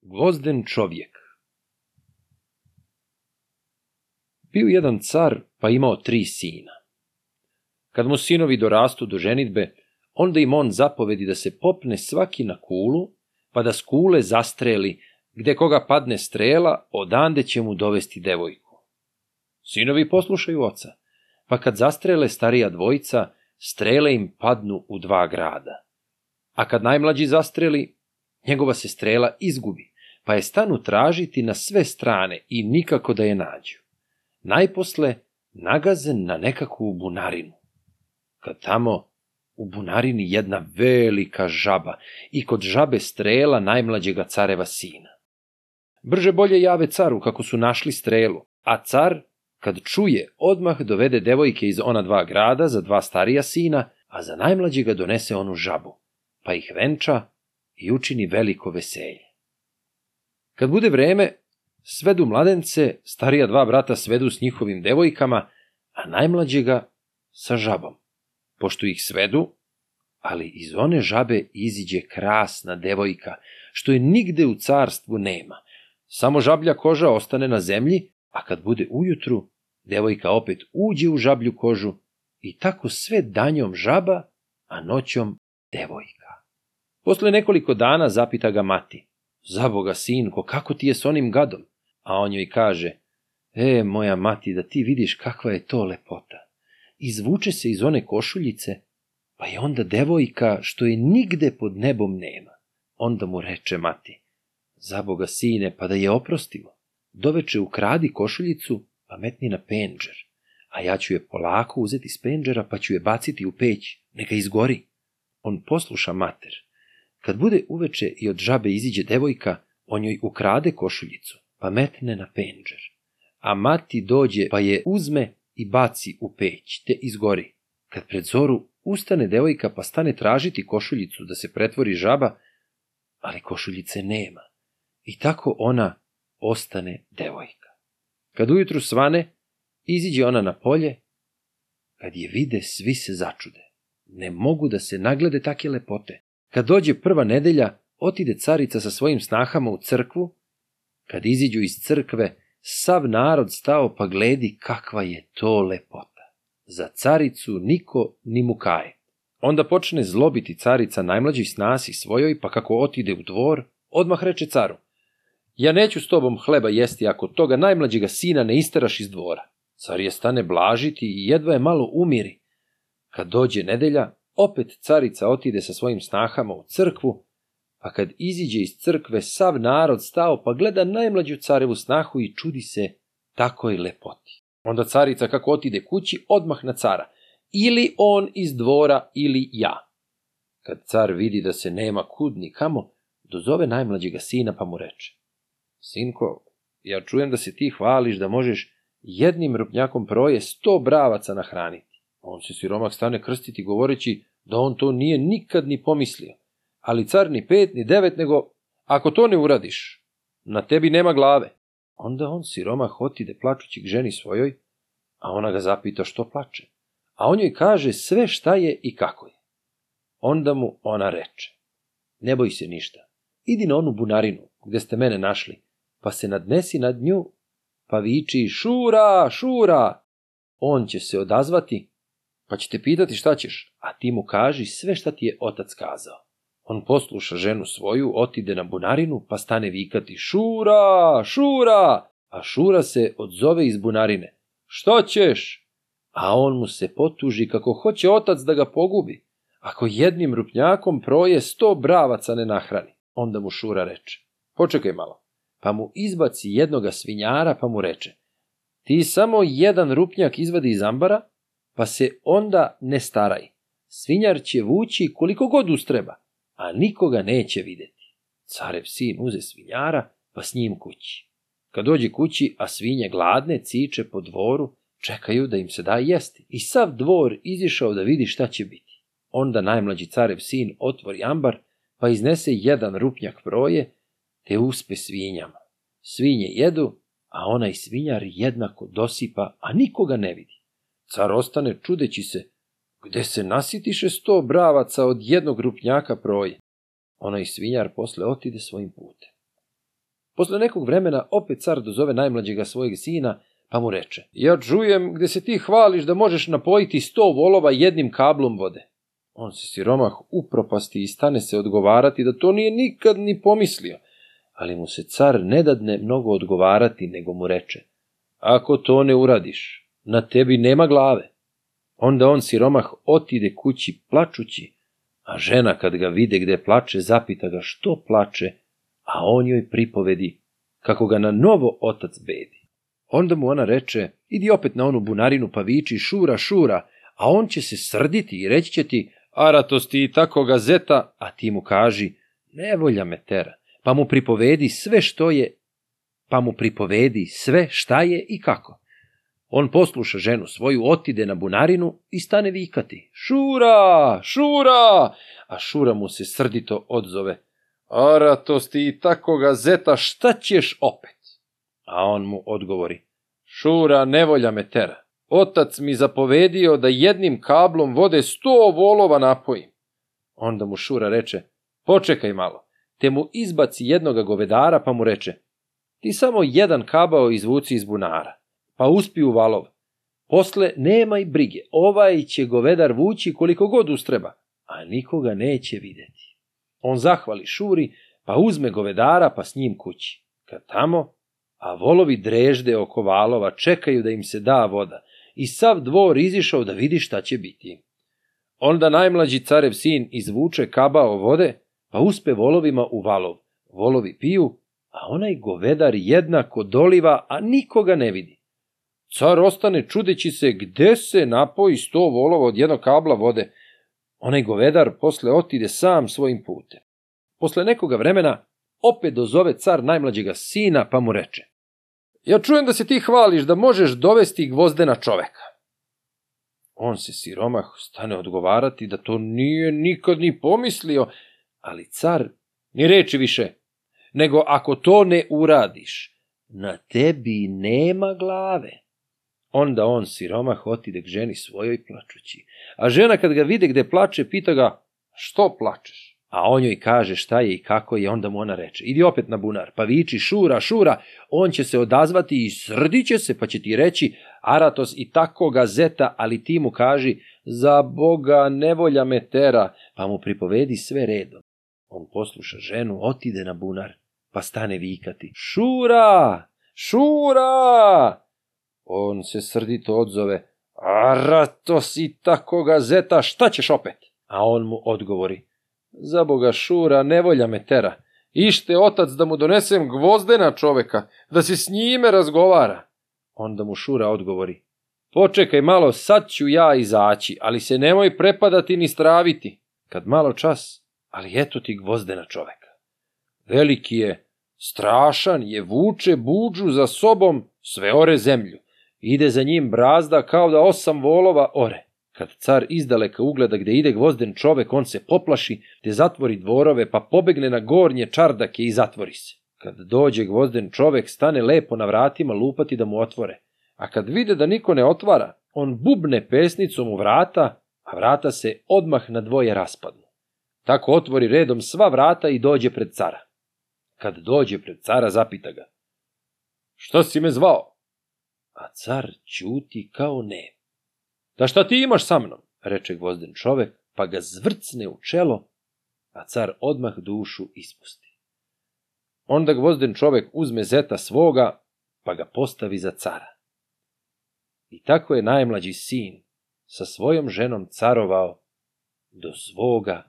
Gvozden čovjek Bio jedan car, pa imao tri sina. Kad mu sinovi dorastu do ženitbe, onda im on zapovedi da se popne svaki na kulu, pa da s kule zastreli, gde koga padne strela, odande će mu dovesti devojku. Sinovi poslušaju oca, pa kad zastrele starija dvojica, strele im padnu u dva grada. A kad najmlađi zastreli, njegova se strela izgubi, pa je stanu tražiti na sve strane i nikako da je nađu. Najposle nagazen na nekakvu bunarinu. Kad tamo u bunarini jedna velika žaba i kod žabe strela najmlađega careva sina. Brže bolje jave caru kako su našli strelu, a car, kad čuje, odmah dovede devojke iz ona dva grada za dva starija sina, a za najmlađega donese onu žabu, pa ih venča i učini veliko veselje. Kad bude vreme, svedu mladence, starija dva brata svedu s njihovim devojkama, a najmlađega sa žabom. Pošto ih svedu, ali iz one žabe iziđe krasna devojka, što je nigde u carstvu nema. Samo žablja koža ostane na zemlji, a kad bude ujutru, devojka opet uđe u žablju kožu i tako sve danjom žaba, a noćom devojka. Posle nekoliko dana zapita ga mati. Zaboga, sinko, kako ti je s onim gadom? A on joj kaže, e, moja mati, da ti vidiš kakva je to lepota. Izvuče se iz one košuljice, pa je onda devojka što je nigde pod nebom nema. Onda mu reče mati, zaboga sine, pa da je oprostimo. Doveče ukradi košuljicu, pa metni na penđer, a ja ću je polako uzeti s penđera, pa ću je baciti u peć, neka izgori. On posluša mater. Kad bude uveče i od žabe iziđe devojka, on joj ukrade košuljicu, pa metne na penđer. A mati dođe, pa je uzme i baci u peć, te izgori. Kad pred zoru ustane devojka, pa stane tražiti košuljicu da se pretvori žaba, ali košuljice nema. I tako ona ostane devojka. Kad ujutru svane, iziđe ona na polje, kad je vide, svi se začude. Ne mogu da se naglede take lepote. Kad dođe prva nedelja, otide carica sa svojim snahama u crkvu, kad iziđu iz crkve, sav narod stao pa gledi kakva je to lepota. Za caricu niko ni mu kaje. Onda počne zlobiti carica najmlađi snasi svojoj, pa kako otide u dvor, odmah reče caru. Ja neću s tobom hleba jesti ako toga najmlađega sina ne isteraš iz dvora. Car je stane blažiti i jedva je malo umiri. Kad dođe nedelja, opet carica otide sa svojim snahama u crkvu, a kad iziđe iz crkve, sav narod stao pa gleda najmlađu carevu snahu i čudi se takoj lepoti. Onda carica kako otide kući, odmah na cara. Ili on iz dvora, ili ja. Kad car vidi da se nema kud ni kamo, dozove najmlađega sina pa mu reče. Sinko, ja čujem da se ti hvališ da možeš jednim rupnjakom proje sto bravaca nahraniti. On se siromah stane krstiti govoreći da on to nije nikad ni pomislio. Ali car ni pet, ni devet, nego ako to ne uradiš, na tebi nema glave. Onda on siromah otide plačući k ženi svojoj, a ona ga zapita što plače. A on joj kaže sve šta je i kako je. Onda mu ona reče, ne boj se ništa, idi na onu bunarinu gde ste mene našli, pa se nadnesi nad nju, pa viči šura, šura. On će se odazvati, pa će te pitati šta ćeš, a ti mu kaži sve šta ti je otac kazao. On posluša ženu svoju, otide na bunarinu, pa stane vikati šura, šura, a šura se odzove iz bunarine. Što ćeš? A on mu se potuži kako hoće otac da ga pogubi. Ako jednim rupnjakom proje sto bravaca ne nahrani. Onda mu šura reče. Počekaj malo pa mu izbaci jednoga svinjara, pa mu reče, ti samo jedan rupnjak izvadi iz ambara, pa se onda ne staraj. Svinjar će vući koliko god ustreba, a nikoga neće videti. Carev sin uze svinjara, pa s njim kući. Kad dođe kući, a svinje gladne, ciče po dvoru, čekaju da im se da jesti. I sav dvor izišao da vidi šta će biti. Onda najmlađi carev sin otvori ambar, pa iznese jedan rupnjak proje, te uspe svinjama. Svinje jedu, a onaj svinjar jednako dosipa, a nikoga ne vidi. Car ostane čudeći se, gde se nasitiše sto bravaca od jednog rupnjaka proje. Onaj svinjar posle otide svojim putem. Posle nekog vremena opet car dozove najmlađega svojeg sina, pa mu reče, ja čujem gde se ti hvališ da možeš napojiti sto volova jednim kablom vode. On se siromah upropasti i stane se odgovarati da to nije nikad ni pomislio, ali mu se car ne dadne mnogo odgovarati, nego mu reče, ako to ne uradiš, na tebi nema glave. Onda on siromah otide kući plačući, a žena kad ga vide gde plače, zapita ga što plače, a on joj pripovedi kako ga na novo otac bedi. Onda mu ona reče, idi opet na onu bunarinu pa viči šura, šura, a on će se srditi i reći će ti, aratosti i tako gazeta, a ti mu kaži, nevolja me tera, pa mu pripovedi sve što je, pa mu pripovedi sve šta je i kako. On posluša ženu svoju, otide na bunarinu i stane vikati. Šura, šura! A šura mu se srdito odzove. Aratosti i tako gazeta, šta ćeš opet? A on mu odgovori. Šura, nevolja me tera. Otac mi zapovedio da jednim kablom vode sto volova napojim. Onda mu Šura reče, počekaj malo, te mu izbaci jednoga govedara pa mu reče, ti samo jedan kabao izvuci iz bunara, pa uspi u valov. Posle nemaj brige, ovaj će govedar vući koliko god ustreba, a nikoga neće videti. On zahvali Šuri, pa uzme govedara pa s njim kući. Kad tamo, a volovi drežde oko valova čekaju da im se da voda, i sav dvor izišao da vidi šta će biti. Onda najmlađi carev sin izvuče kabao vode, pa uspe volovima u valov. Volovi piju, a onaj govedar jednako doliva, a nikoga ne vidi. Car ostane čudeći se gde se napoji sto volova od jednog kabla vode. Onaj govedar posle otide sam svojim putem. Posle nekoga vremena opet dozove car najmlađega sina, pa mu reče Ja čujem da se ti hvališ da možeš dovesti gvozdena čoveka. On se siromah stane odgovarati da to nije nikad ni pomislio, ali car ni reči više, nego ako to ne uradiš, na tebi nema glave. Onda on siromah otide k ženi svojoj plačući, a žena kad ga vide gde plače, pita ga, što plačeš? A on joj kaže šta je i kako je, onda mu ona reče, idi opet na bunar, pa viči šura, šura, on će se odazvati i srdiće se, pa će ti reći, Aratos i tako gazeta, ali ti mu kaži, za Boga nevolja me tera, pa mu pripovedi sve redom. On posluša ženu, otide na bunar, pa stane vikati, šura, šura! On se srdito odzove, Aratos i tako gazeta, šta ćeš opet? A on mu odgovori, Za boga šura, nevolja me tera. Ište otac da mu donesem gvozdena čoveka, da se s njime razgovara. Onda mu šura odgovori. Počekaj malo, sad ću ja izaći, ali se nemoj prepadati ni straviti. Kad malo čas, ali eto ti gvozdena čoveka. Veliki je, strašan je, vuče buđu za sobom, sve ore zemlju. Ide za njim brazda kao da osam volova ore. Kad car izdaleka ugleda gde ide gvozden čovek, on se poplaši, te zatvori dvorove, pa pobegne na gornje čardake i zatvori se. Kad dođe gvozden čovek, stane lepo na vratima lupati da mu otvore. A kad vide da niko ne otvara, on bubne pesnicom u vrata, a vrata se odmah na dvoje raspadnu. Tako otvori redom sva vrata i dođe pred cara. Kad dođe pred cara, zapita ga. Što si me zvao? A car ćuti kao ne. Da šta ti imaš sa mnom, reče gvozden čovek, pa ga zvrcne u čelo, a car odmah dušu ispusti. Onda gvozden čovek uzme zeta svoga, pa ga postavi za cara. I tako je najmlađi sin sa svojom ženom carovao do svoga.